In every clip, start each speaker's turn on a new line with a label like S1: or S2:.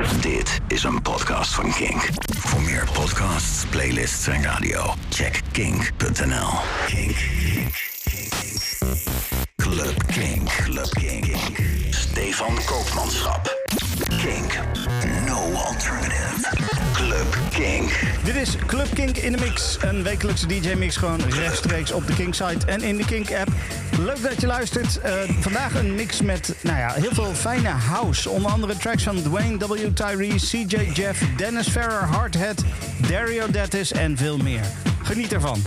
S1: Dit is een podcast van Kink. Voor meer podcasts, playlists en radio, check kink.nl. Kink. Kink. Kink. Club Kink. Club Kink. Stefan Koopmanschap. Kink. No alternative. Club Kink.
S2: Dit is Club Kink in de Mix. Een wekelijkse DJ-mix gewoon rechtstreeks op de Kink-site en in de Kink-app. Leuk dat je luistert. Eh, vandaag een mix met nou ja, heel veel fijne house. Onder andere tracks van Dwayne W. Tyree, CJ Jeff, Dennis Ferrer, Hardhead, Dario Dattis en veel meer. Geniet ervan.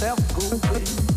S3: yourself go away.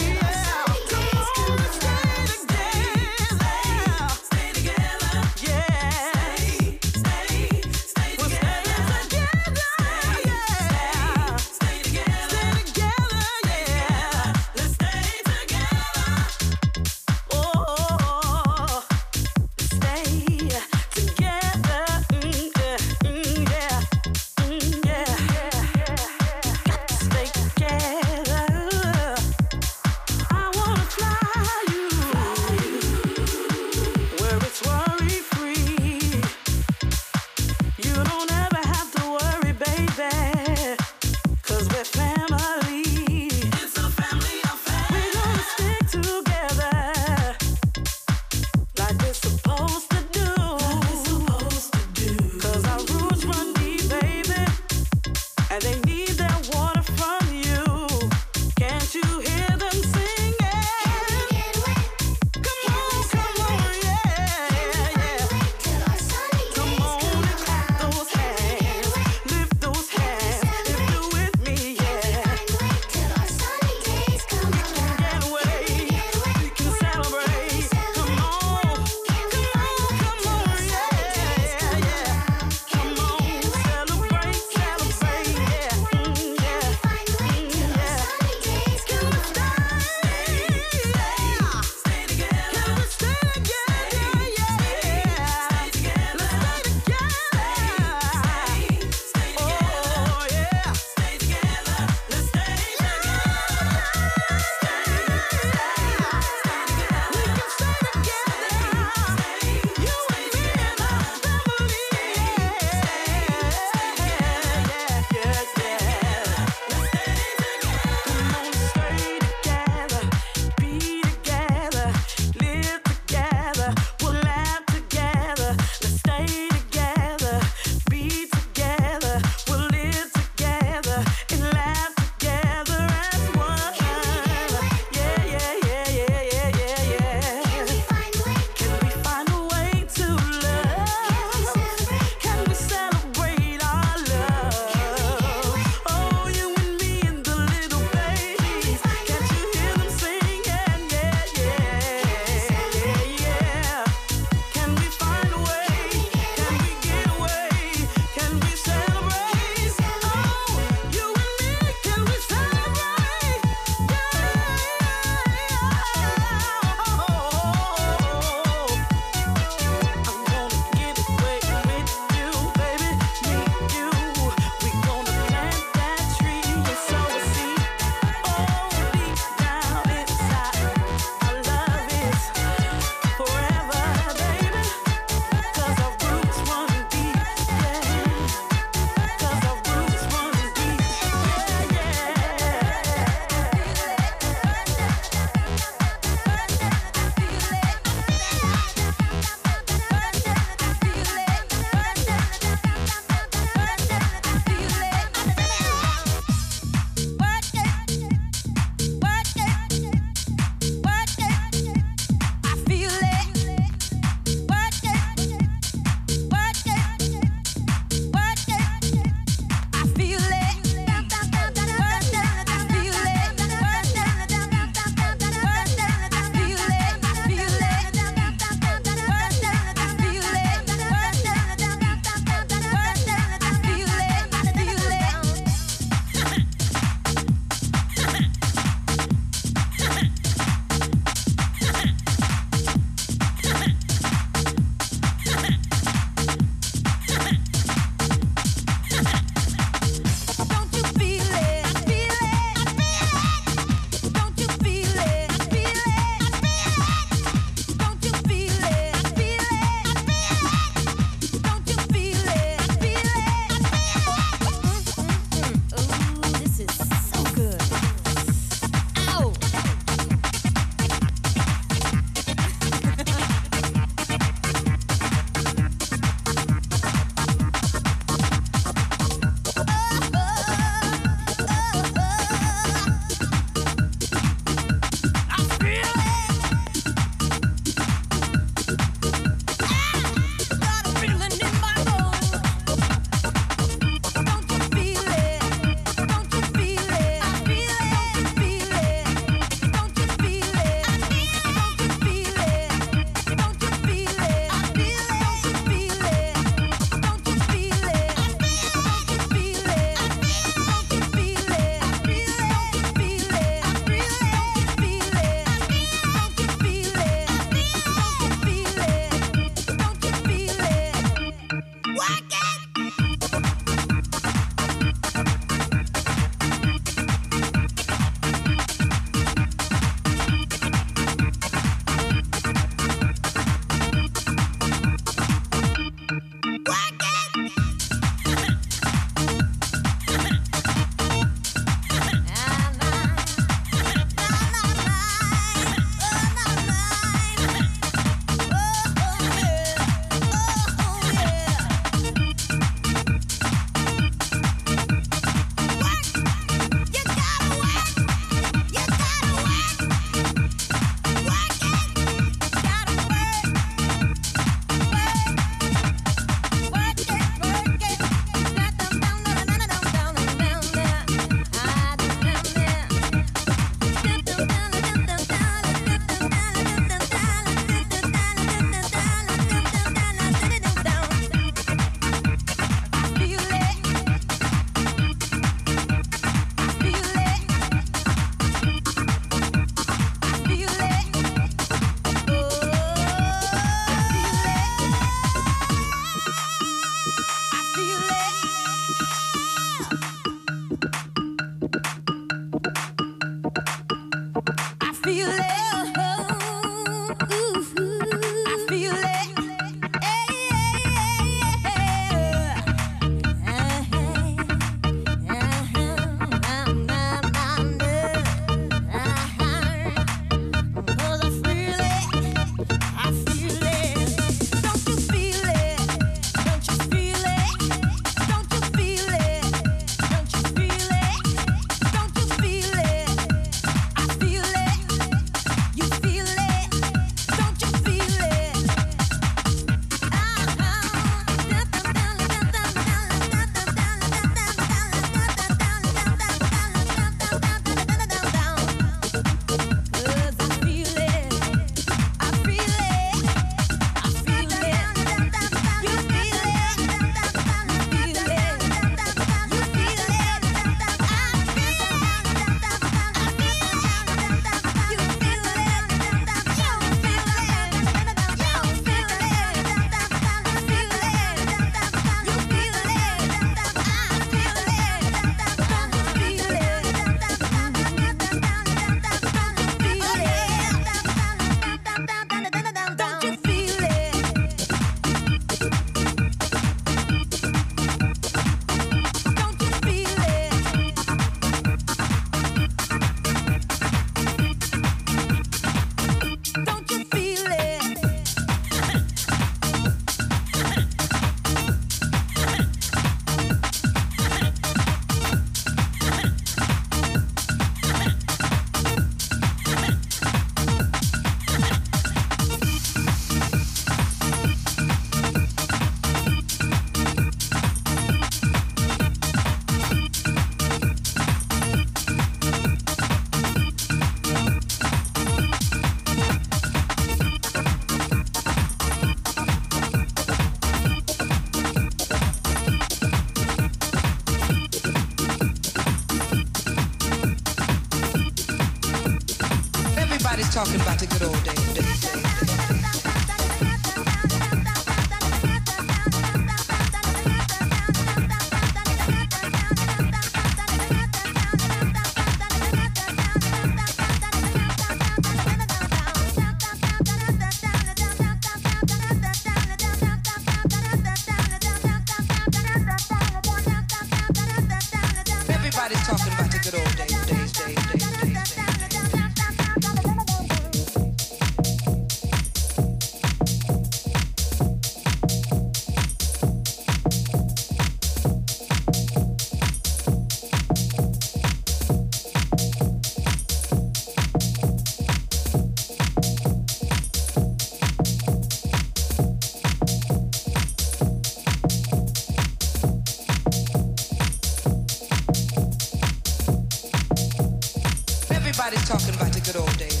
S4: Everybody's talking.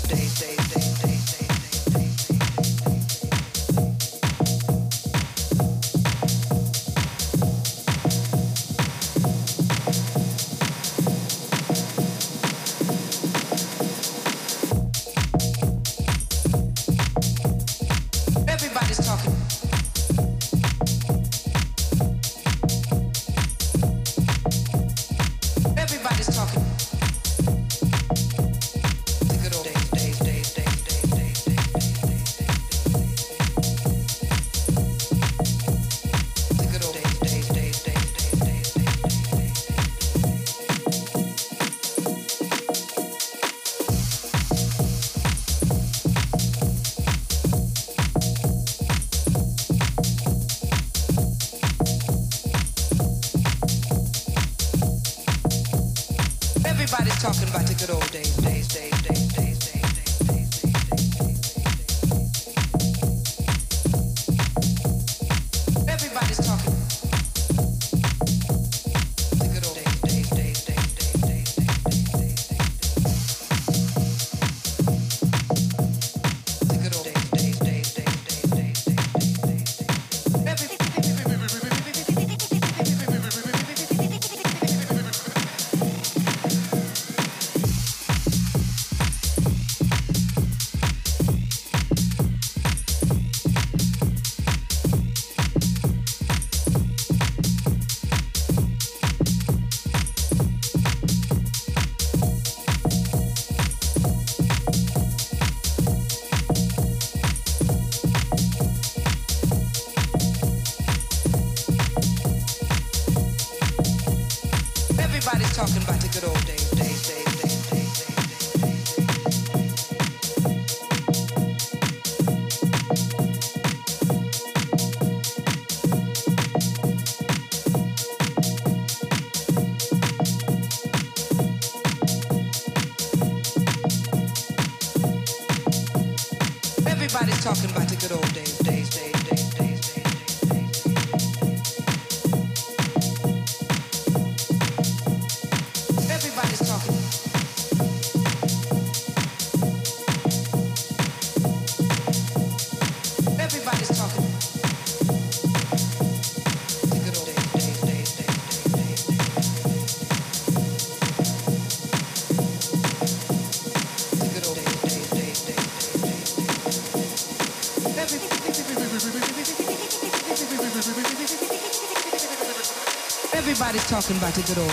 S4: Talking about the good old days,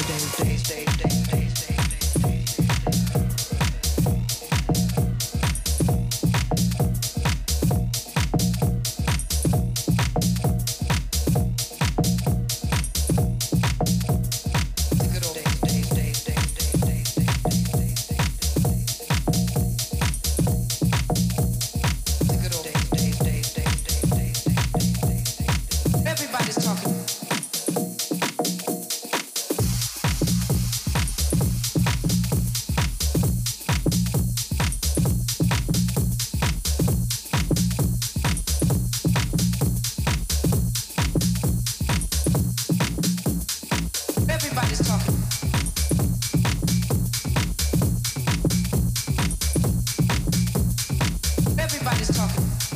S4: days, love.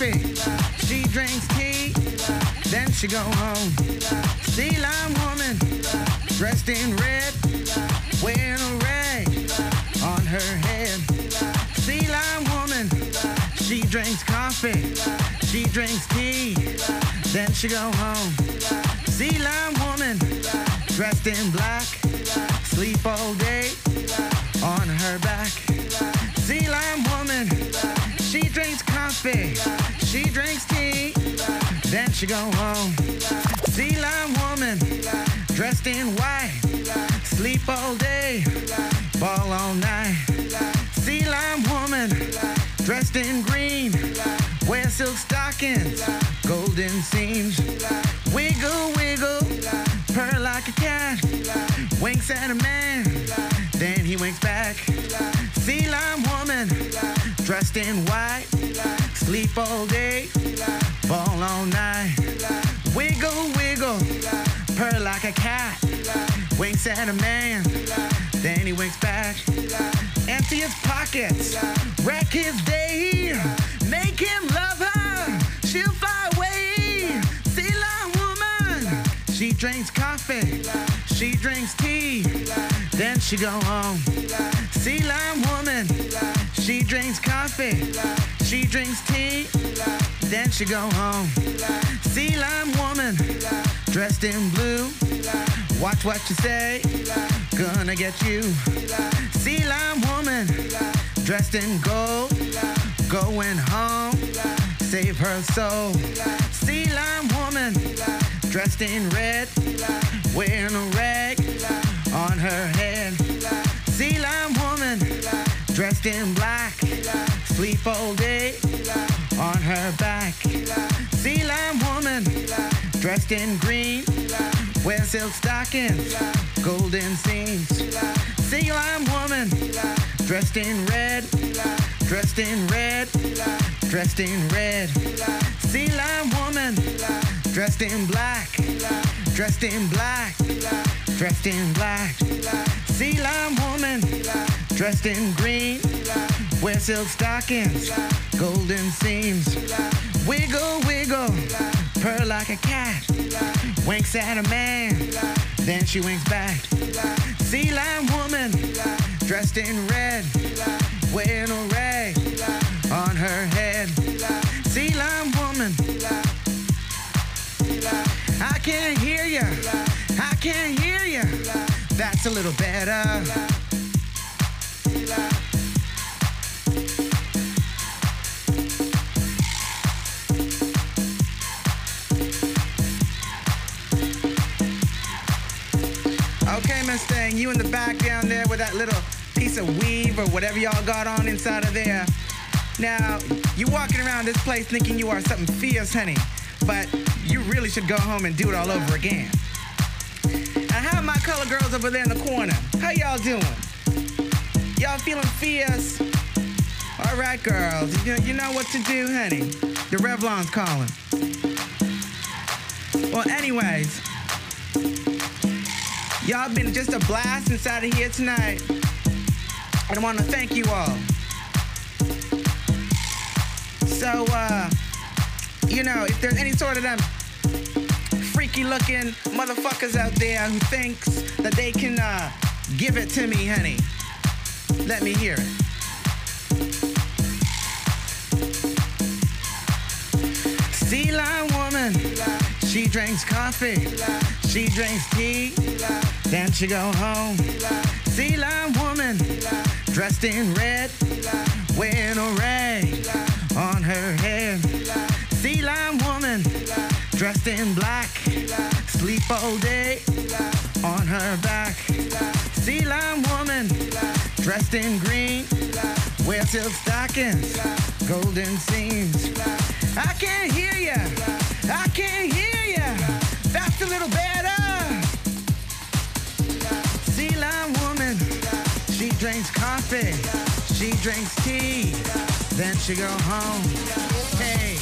S4: Days.
S5: she drinks tea. Then she go home. Sea line woman, dressed in red, wearing a rag on her head. Sea line woman, she drinks coffee, she drinks tea, then she go home. Sea line woman, dressed in black, sleep all day on her back. Sea lime woman, she drinks coffee, she drinks tea, then she go home. Sea lime woman, dressed in white, sleep all day, ball all night. Sea lime woman, dressed in green, wear silk stockings, golden seams, wiggle, wiggle, purr like a cat, winks at a man, then he winks back. Sea lime woman, dressed in white, sleep all day, ball all night, wiggle, wiggle, purr like a cat, winks at a man, then he winks back. Empty his pockets, wreck his day, make him love her, she drinks coffee, she drinks tea, then she go home. Sea lime woman, she drinks coffee, she drinks tea, then she go home. Sea lime woman, dressed in blue, watch what you say, gonna get you. Sea lime woman, dressed in gold, going home, save her soul. Sea lime woman, dressed in red, wearing a rag on her head. Sea lime woman, dressed in black, sleep all day on her back. Sea lime woman, dressed in green, wear silk stockings, golden seams. Sea lime woman, dressed in red, dressed in red, dressed in red. Sea lime woman, dressed in black, dressed in black, dressed in black. Sea lime woman, dressed in green, wear silk stockings, golden seams. Wiggle, wiggle, purr like a cat, winks at a man, then she winks back. Sea lime woman, dressed in red, wearing a rag on her head. Sea lime woman, I can't hear ya, I can't hear ya. That's a little better. Okay, Mustang, you in the back down there with that little piece of weave or whatever y'all got on inside of there. Now, you walking around this place thinking you are something fierce, honey, but you really should go home and do it all over again. And how are my color girls over there in the corner? How y'all doing? Y'all feeling fierce? All right, girls, you, know what to do, honey. The Revlon's calling. Well, anyways, Y'all been just a blast inside of here tonight. And I want to thank you all. So, uh, you know, if there's any sort of them freaky looking motherfuckers out there who thinks that they can uh, give it to me, honey, let me hear it. Sea lion woman, she drinks coffee, she drinks tea, then she go home. Sea lion woman, dressed in red, wearing a rag on her head. Lion woman, dressed in black, sleep all day on her back. Sea lion woman, dressed in green, wear silk stockings, golden seams. I can't hear ya, I can't hear ya. That's a little better. Sea lion woman, she drinks coffee, she drinks tea, then she go home. Hey.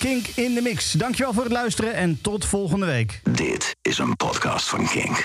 S2: Kink in de Mix. Dankjewel voor het luisteren en tot volgende week.
S1: Dit is een podcast van Kink.